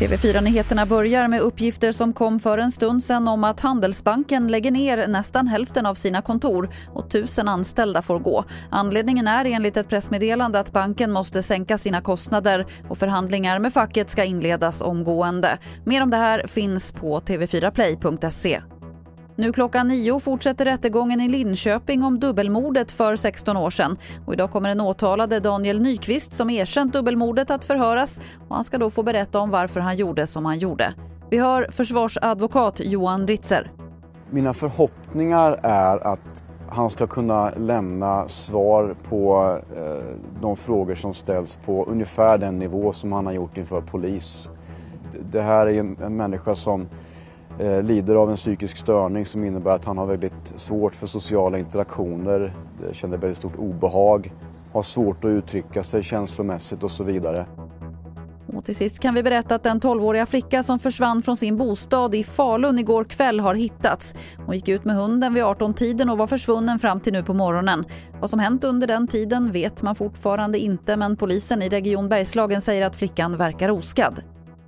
TV4-nyheterna börjar med uppgifter som kom för en stund sedan om att Handelsbanken lägger ner nästan hälften av sina kontor och tusen anställda får gå. Anledningen är enligt ett pressmeddelande att banken måste sänka sina kostnader och förhandlingar med facket ska inledas omgående. Mer om det här finns på tv4play.se. Nu klockan nio fortsätter rättegången i Linköping om dubbelmordet för 16 år sedan. Och idag kommer den åtalade Daniel Nyqvist som erkänt dubbelmordet att förhöras och han ska då få berätta om varför han gjorde som han gjorde. Vi hör försvarsadvokat Johan Ritzer. Mina förhoppningar är att han ska kunna lämna svar på eh, de frågor som ställs på ungefär den nivå som han har gjort inför polis. Det här är en människa som Eh, lider av en psykisk störning som innebär att han har väldigt svårt för sociala interaktioner, eh, känner väldigt stort obehag, har svårt att uttrycka sig känslomässigt och så vidare. Och till sist kan vi berätta att den 12-åriga flicka som försvann från sin bostad i Falun igår kväll har hittats. Hon gick ut med hunden vid 18-tiden och var försvunnen fram till nu på morgonen. Vad som hänt under den tiden vet man fortfarande inte men polisen i Region Bergslagen säger att flickan verkar oskadd.